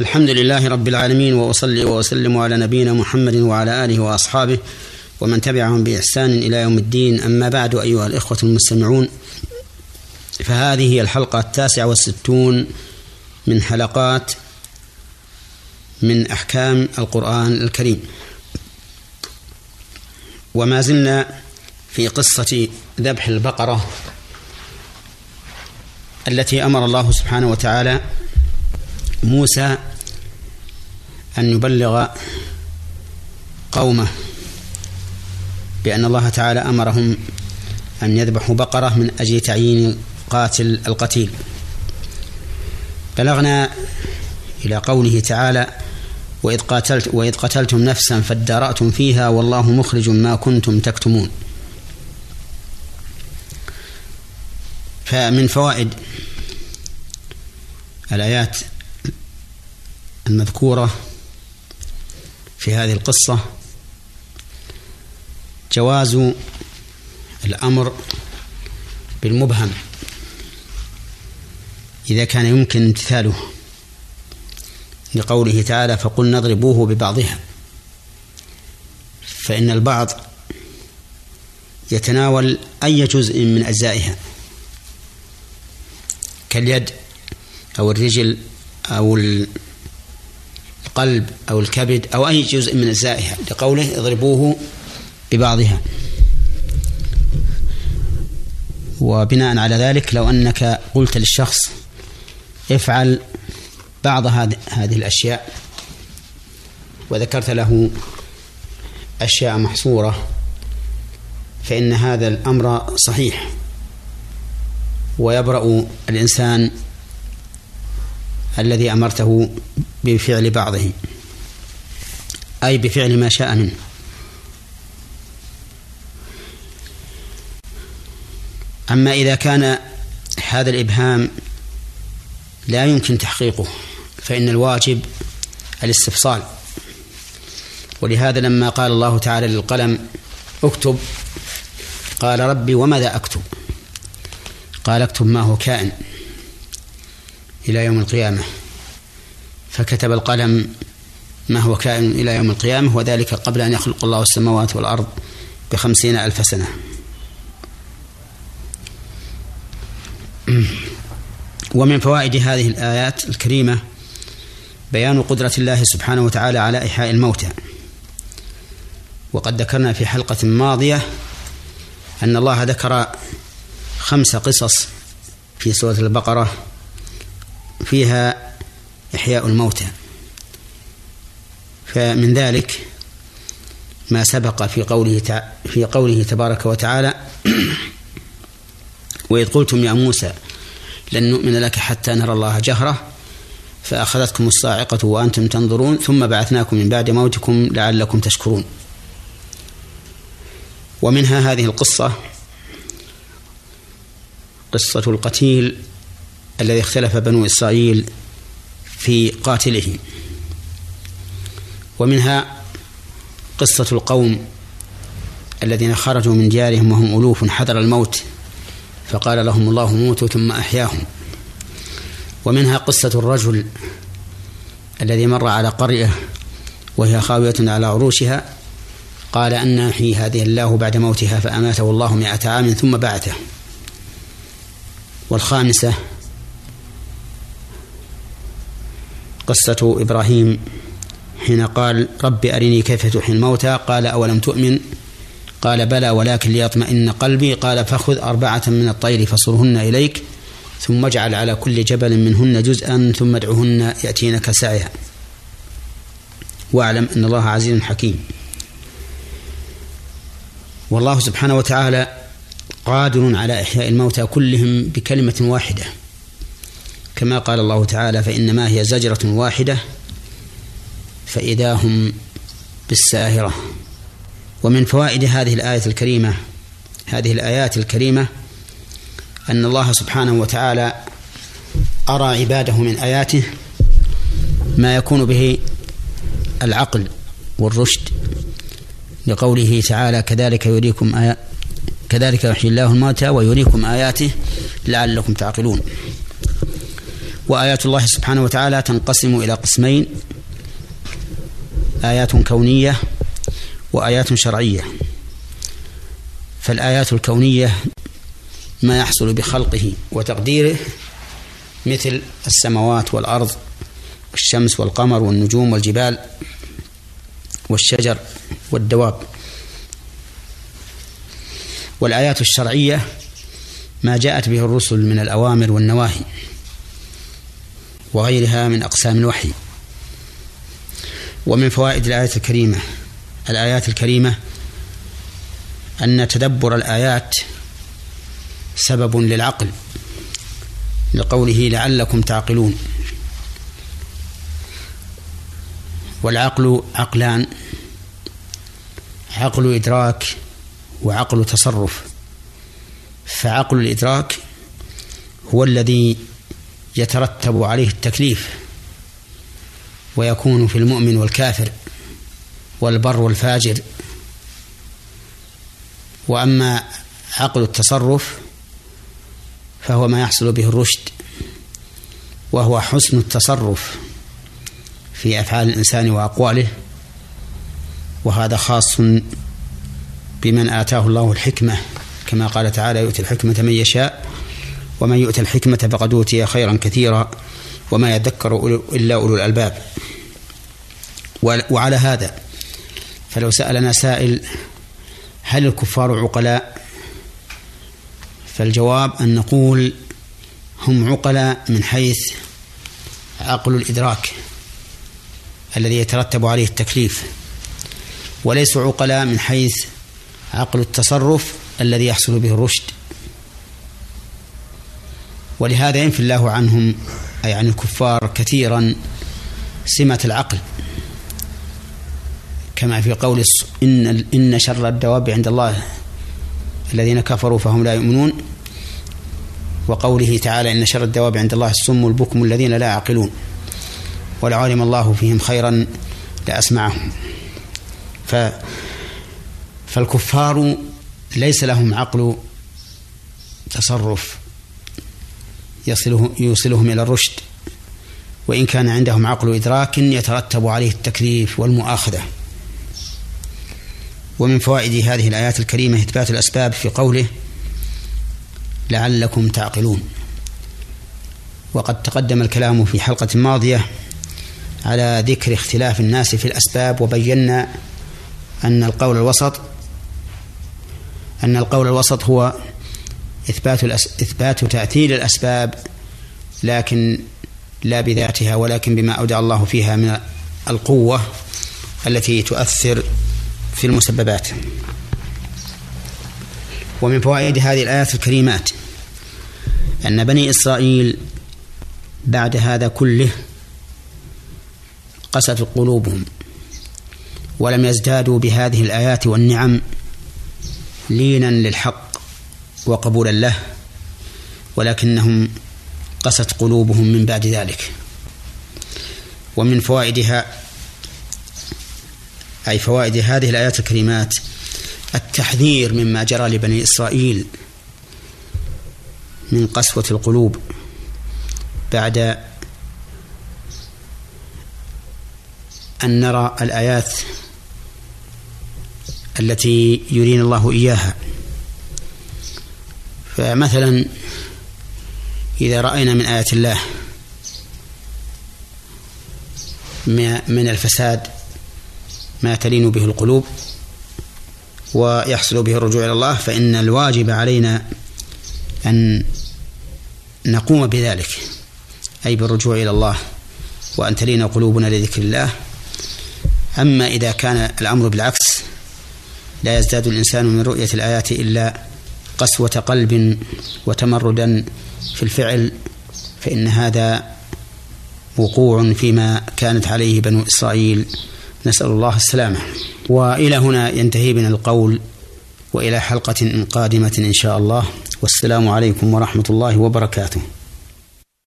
الحمد لله رب العالمين وأصلي وأسلم على نبينا محمد وعلى آله وأصحابه ومن تبعهم بإحسان إلى يوم الدين. أما بعد أيها الإخوة المستمعون فهذه هي الحلقة التاسعة والستون من حلقات من أحكام القرآن الكريم. وما زلنا في قصة ذبح البقرة التي أمر الله سبحانه وتعالى موسى أن يبلغ قومه بأن الله تعالى أمرهم أن يذبحوا بقرة من أجل تعيين قاتل القتيل. بلغنا إلى قوله تعالى وإذ قاتلت وإذ قتلتم نفسا فادارأتم فيها والله مخرج ما كنتم تكتمون. فمن فوائد الآيات المذكورة في هذه القصة جواز الأمر بالمبهم إذا كان يمكن امتثاله لقوله تعالى فقل نضربوه ببعضها فإن البعض يتناول أي جزء من أجزائها كاليد أو الرجل أو القلب أو الكبد أو أي جزء من أجزائها لقوله اضربوه ببعضها. وبناء على ذلك لو أنك قلت للشخص افعل بعض هذه الأشياء وذكرت له أشياء محصورة فإن هذا الأمر صحيح. ويبرأ الإنسان الذي أمرته بفعل بعضه. أي بفعل ما شاء منه. أما إذا كان هذا الإبهام لا يمكن تحقيقه فإن الواجب الاستفصال. ولهذا لما قال الله تعالى للقلم اكتب قال ربي وماذا أكتب؟ قال اكتب ما هو كائن إلى يوم القيامة. فكتب القلم ما هو كائن إلى يوم القيامة وذلك قبل أن يخلق الله السماوات والأرض بخمسين ألف سنة. ومن فوائد هذه الآيات الكريمة بيان قدرة الله سبحانه وتعالى على إحياء الموتى. وقد ذكرنا في حلقة ماضية أن الله ذكر خمس قصص في سورة البقرة فيها إحياء الموتى. فمن ذلك ما سبق في قوله في قوله تبارك وتعالى وإذ قلتم يا موسى لن نؤمن لك حتى نرى الله جهرة فأخذتكم الصاعقة وأنتم تنظرون ثم بعثناكم من بعد موتكم لعلكم تشكرون. ومنها هذه القصة قصة القتيل الذي اختلف بنو إسرائيل في قاتله. ومنها قصة القوم الذين خرجوا من ديارهم وهم ألوف حذر الموت فقال لهم الله موتوا ثم أحياهم. ومنها قصة الرجل الذي مر على قرية وهي خاوية على عروشها قال أن يحيي هذه الله بعد موتها فأماته الله مئة عام ثم بعثه. والخامسة قصة إبراهيم حين قال رب أرني كيف تحيي الموتى؟ قال أولم تؤمن؟ قال بلى ولكن ليطمئن قلبي. قال فخذ أربعة من الطير فصرهن إليك ثم اجعل على كل جبل منهن جزءا ثم ادعهن يأتينك سعيا واعلم أن الله عزيز حكيم. والله سبحانه وتعالى قادر على إحياء الموتى كلهم بكلمة واحدة. كما قال الله تعالى فإنما هي زجرة واحدة فإذا هم بالساهرة. ومن فوائد هذه الآية الكريمة هذه الآيات الكريمة أن الله سبحانه وتعالى أرى عباده من آياته ما يكون به العقل والرشد لقوله تعالى كذلك يريكم آيات كذلك يحيي الله الموتى ويريكم آياته لعلكم تعقلون. وآيات الله سبحانه وتعالى تنقسم إلى قسمين. آيات كونية وآيات شرعية. فالآيات الكونية ما يحصل بخلقه وتقديره مثل السماوات والأرض والشمس والقمر والنجوم والجبال والشجر والدواب. والآيات الشرعية ما جاءت به الرسل من الأوامر والنواهي. وغيرها من أقسام الوحي. ومن فوائد الآية الكريمة الآيات الكريمة أن تدبر الآيات سبب للعقل لقوله لعلكم تعقلون. والعقل عقلان عقل إدراك وعقل تصرف. فعقل الإدراك هو الذي يترتب عليه التكليف ويكون في المؤمن والكافر والبر والفاجر. وأما عقل التصرف فهو ما يحصل به الرشد وهو حسن التصرف في أفعال الإنسان وأقواله. وهذا خاص بمن آتاه الله الحكمة كما قال تعالى يؤتي الحكمة من يشاء ومن يؤتى الحكمة فقد أوتي خيرا كثيرا وما يذكر إلا أولو الألباب. وعلى هذا فلو سألنا سائل هل الكفار عقلاء؟ فالجواب أن نقول هم عقلاء من حيث عقل الإدراك الذي يترتب عليه التكليف وليسوا عقلاء من حيث عقل التصرف الذي يحصل به الرشد. ولهذا ينفي الله عنهم أي عن الكفار كثيرا سمة العقل. كما في قول إن إن شر الدواب عند الله. الذين كفروا فهم لا يؤمنون. وقوله تعالى إن شر الدواب عند الله السم البكم الذين لا يعقلون. ولو علم الله فيهم خيرا لأسمعهم. ف فالكفار ليس لهم عقل تصرف. يصله يوصلهم إلى الرشد. وإن كان عندهم عقل إدراك يترتب عليه التكليف والمؤاخذة. ومن فوائد هذه الآيات الكريمة إثبات الأسباب في قوله لعلكم تعقلون وقد تقدم الكلام في حلقة ماضية على ذكر اختلاف الناس في الأسباب وبينا أن القول الوسط أن القول الوسط هو إثبات إثبات تأثير الأسباب لكن لا بذاتها ولكن بما أودع الله فيها من القوة التي تؤثر في المسببات. ومن فوائد هذه الآيات الكريمات أن بني إسرائيل بعد هذا كله قست قلوبهم ولم يزدادوا بهذه الآيات والنعم لينا للحق. وقبولا له ولكنهم قست قلوبهم من بعد ذلك. ومن فوائدها أي فوائد هذه الآيات الكريمات التحذير مما جرى لبني إسرائيل من قسوة القلوب بعد أن نرى الآيات التي يرينا الله إياها. فمثلا إذا رأينا من آيات الله من الفساد ما تلين به القلوب ويحصل به الرجوع إلى الله فإن الواجب علينا أن نقوم بذلك أي بالرجوع إلى الله وأن تلين قلوبنا لذكر الله. أما إذا كان الأمر بالعكس لا يزداد الإنسان من رؤية الآيات إلا قسوة قلب وتمردا في الفعل فإن هذا وقوع فيما كانت عليه بنو إسرائيل. نسأل الله السلامة. وإلى هنا ينتهي بنا القول وإلى حلقة قادمة إن شاء الله. والسلام عليكم ورحمة الله وبركاته.